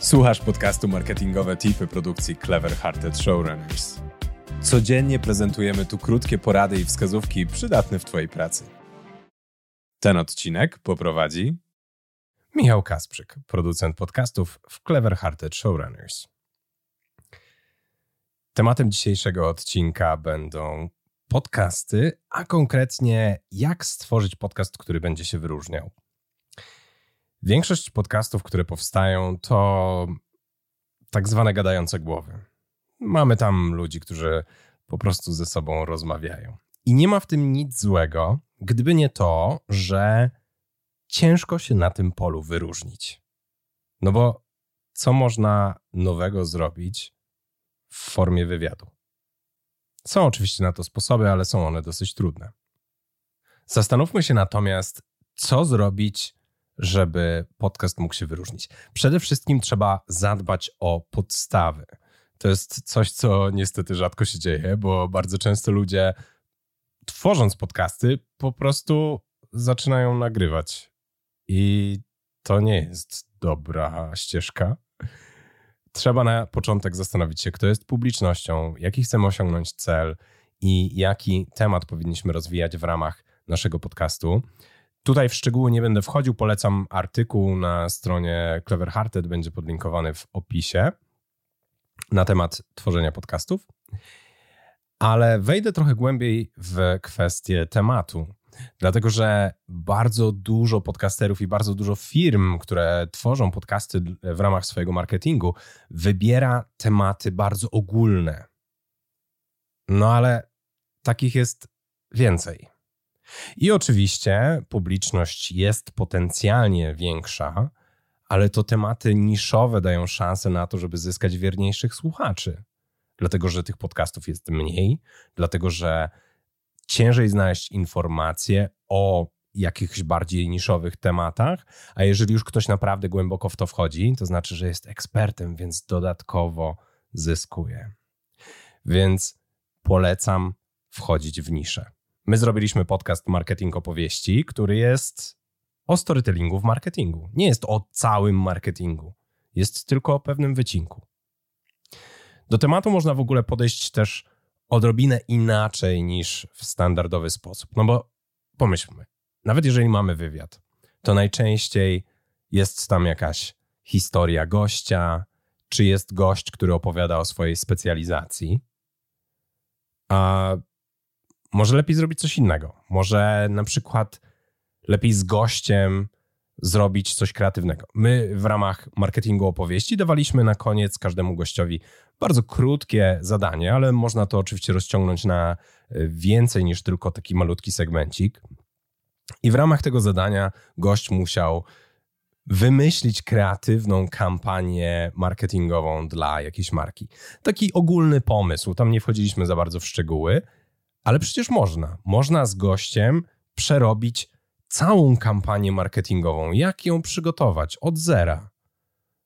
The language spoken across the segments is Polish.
Słuchasz podcastu Marketingowe Tipy produkcji Clever Hearted Showrunners. Codziennie prezentujemy tu krótkie porady i wskazówki przydatne w Twojej pracy. Ten odcinek poprowadzi Michał Kasprzyk, producent podcastów w Clever Hearted Showrunners. Tematem dzisiejszego odcinka będą podcasty, a konkretnie jak stworzyć podcast, który będzie się wyróżniał. Większość podcastów, które powstają, to tak zwane gadające głowy. Mamy tam ludzi, którzy po prostu ze sobą rozmawiają. I nie ma w tym nic złego, gdyby nie to, że ciężko się na tym polu wyróżnić. No bo co można nowego zrobić w formie wywiadu? Są oczywiście na to sposoby, ale są one dosyć trudne. Zastanówmy się natomiast, co zrobić żeby podcast mógł się wyróżnić. Przede wszystkim trzeba zadbać o podstawy. To jest coś, co niestety rzadko się dzieje, bo bardzo często ludzie, tworząc podcasty, po prostu zaczynają nagrywać. I to nie jest dobra ścieżka. Trzeba na początek zastanowić się, kto jest publicznością, jaki chcemy osiągnąć cel i jaki temat powinniśmy rozwijać w ramach naszego podcastu. Tutaj w szczegóły nie będę wchodził, polecam artykuł na stronie Clever Hearted, będzie podlinkowany w opisie na temat tworzenia podcastów. Ale wejdę trochę głębiej w kwestię tematu, dlatego że bardzo dużo podcasterów i bardzo dużo firm, które tworzą podcasty w ramach swojego marketingu, wybiera tematy bardzo ogólne. No ale takich jest więcej. I oczywiście publiczność jest potencjalnie większa, ale to tematy niszowe dają szansę na to, żeby zyskać wierniejszych słuchaczy. Dlatego, że tych podcastów jest mniej, dlatego, że ciężej znaleźć informacje o jakichś bardziej niszowych tematach, a jeżeli już ktoś naprawdę głęboko w to wchodzi, to znaczy, że jest ekspertem, więc dodatkowo zyskuje. Więc polecam wchodzić w niszę. My zrobiliśmy podcast Marketing Opowieści, który jest o storytellingu w marketingu. Nie jest o całym marketingu. Jest tylko o pewnym wycinku. Do tematu można w ogóle podejść też odrobinę inaczej niż w standardowy sposób. No bo pomyślmy, nawet jeżeli mamy wywiad, to najczęściej jest tam jakaś historia gościa, czy jest gość, który opowiada o swojej specjalizacji. A może lepiej zrobić coś innego. Może na przykład lepiej z gościem zrobić coś kreatywnego. My w ramach marketingu opowieści dawaliśmy na koniec każdemu gościowi bardzo krótkie zadanie, ale można to oczywiście rozciągnąć na e, więcej niż tylko taki malutki segmencik. I w ramach tego zadania gość musiał wymyślić kreatywną kampanię marketingową dla jakiejś marki. Taki ogólny pomysł, tam nie wchodziliśmy za bardzo w szczegóły, ale przecież można. Można z gościem przerobić całą kampanię marketingową. Jak ją przygotować od zera?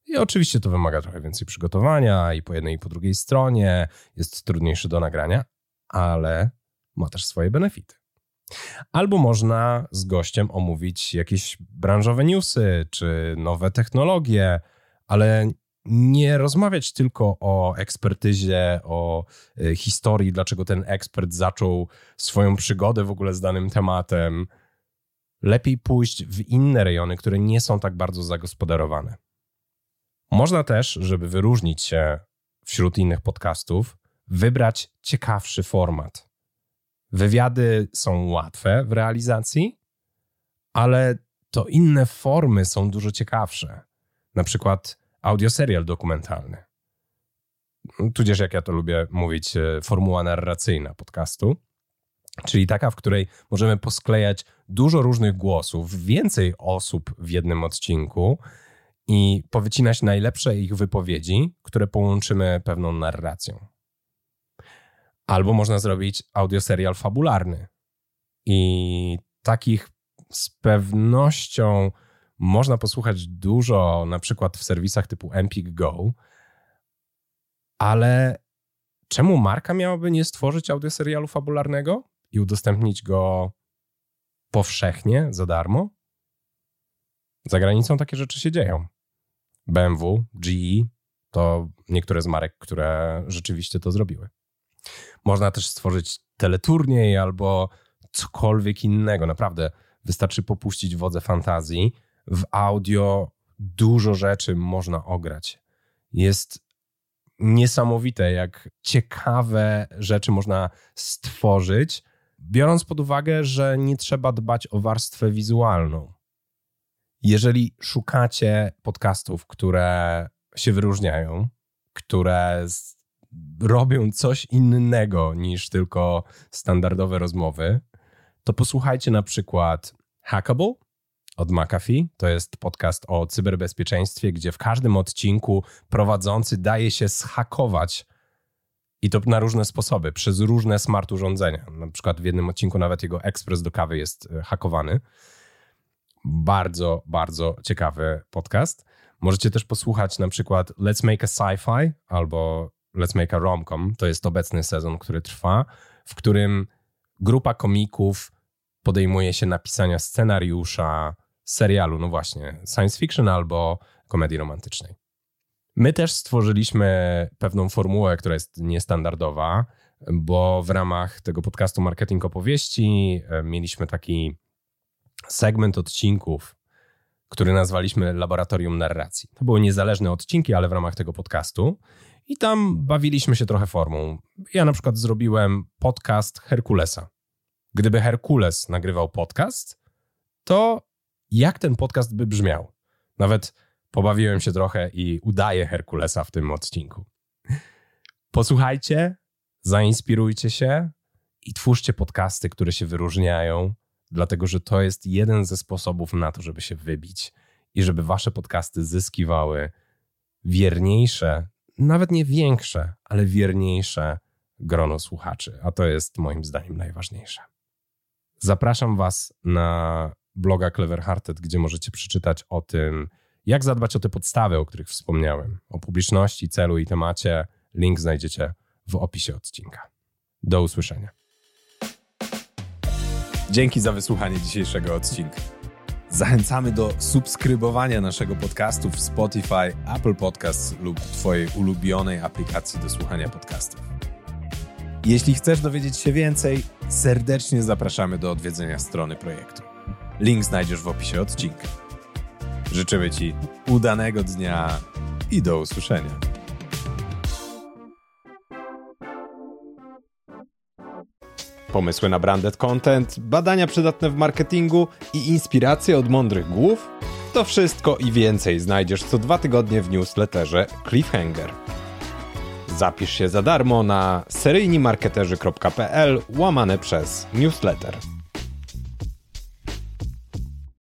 I oczywiście to wymaga trochę więcej przygotowania i po jednej i po drugiej stronie. Jest trudniejsze do nagrania, ale ma też swoje benefity. Albo można z gościem omówić jakieś branżowe newsy czy nowe technologie, ale nie rozmawiać tylko o ekspertyzie, o y, historii, dlaczego ten ekspert zaczął swoją przygodę w ogóle z danym tematem. Lepiej pójść w inne rejony, które nie są tak bardzo zagospodarowane. Można też, żeby wyróżnić się wśród innych podcastów, wybrać ciekawszy format. Wywiady są łatwe w realizacji, ale to inne formy są dużo ciekawsze. Na przykład audioserial dokumentalny. Tudzież, jak ja to lubię mówić, e, formuła narracyjna podcastu, czyli taka, w której możemy posklejać dużo różnych głosów, więcej osób w jednym odcinku i powycinać najlepsze ich wypowiedzi, które połączymy pewną narracją. Albo można zrobić audioserial fabularny. I takich z pewnością można posłuchać dużo, na przykład w serwisach typu Empik Go, ale czemu marka miałaby nie stworzyć audioserialu fabularnego i udostępnić go powszechnie, za darmo? Za granicą takie rzeczy się dzieją. BMW, GE to niektóre z marek, które rzeczywiście to zrobiły. Można też stworzyć teleturniej albo cokolwiek innego. Naprawdę wystarczy popuścić wodze fantazji. W audio dużo rzeczy można ograć. Jest niesamowite, jak ciekawe rzeczy można stworzyć, biorąc pod uwagę, że nie trzeba dbać o warstwę wizualną. Jeżeli szukacie podcastów, które się wyróżniają, które robią coś innego niż tylko standardowe rozmowy, to posłuchajcie na przykład Hackable od McAfee. To jest podcast o cyberbezpieczeństwie, gdzie w każdym odcinku prowadzący daje się zhakować i to na różne sposoby, przez różne smart urządzenia. Na przykład w jednym odcinku nawet jego ekspres do kawy jest e, hakowany. Bardzo, bardzo ciekawy podcast. Możecie też posłuchać na przykład Let's Make a Sci-Fi albo Let's Make a Romcom. To jest obecny sezon, który trwa, w którym grupa komików podejmuje się napisania scenariusza serialu, no właśnie, science fiction albo komedii romantycznej. My też stworzyliśmy pewną formułę, która jest niestandardowa, bo w ramach tego podcastu Marketing Opowieści e, mieliśmy taki segment odcinków, który nazwaliśmy Laboratorium Narracji. To były niezależne odcinki, ale w ramach tego podcastu. I tam bawiliśmy się trochę formą. Ja na przykład zrobiłem podcast Herkulesa. Gdyby Herkules nagrywał podcast, to jak ten podcast by brzmiał? Nawet pobawiłem się trochę i udaję Herkulesa w tym odcinku. Posłuchajcie, zainspirujcie się i twórzcie podcasty, które się wyróżniają, dlatego że to jest jeden ze sposobów na to, żeby się wybić i żeby wasze podcasty zyskiwały wierniejsze, nawet nie większe, ale wierniejsze grono słuchaczy, a to jest moim zdaniem najważniejsze. Zapraszam Was na bloga Clever Hearted, gdzie możecie przeczytać o tym, jak zadbać o te podstawy, o których wspomniałem, o publiczności, celu i temacie. Link znajdziecie w opisie odcinka. Do usłyszenia. Dzięki za wysłuchanie dzisiejszego odcinka. Zachęcamy do subskrybowania naszego podcastu w Spotify, Apple Podcasts lub Twojej ulubionej aplikacji do słuchania podcastów. Jeśli chcesz dowiedzieć się więcej, serdecznie zapraszamy do odwiedzenia strony projektu. Link znajdziesz w opisie odcinka. Życzymy Ci udanego dnia i do usłyszenia. Pomysły na branded content, badania przydatne w marketingu i inspiracje od mądrych głów? To wszystko i więcej znajdziesz co dwa tygodnie w newsletterze Cliffhanger. Zapisz się za darmo na seryjnimarketerzy.pl łamane przez newsletter.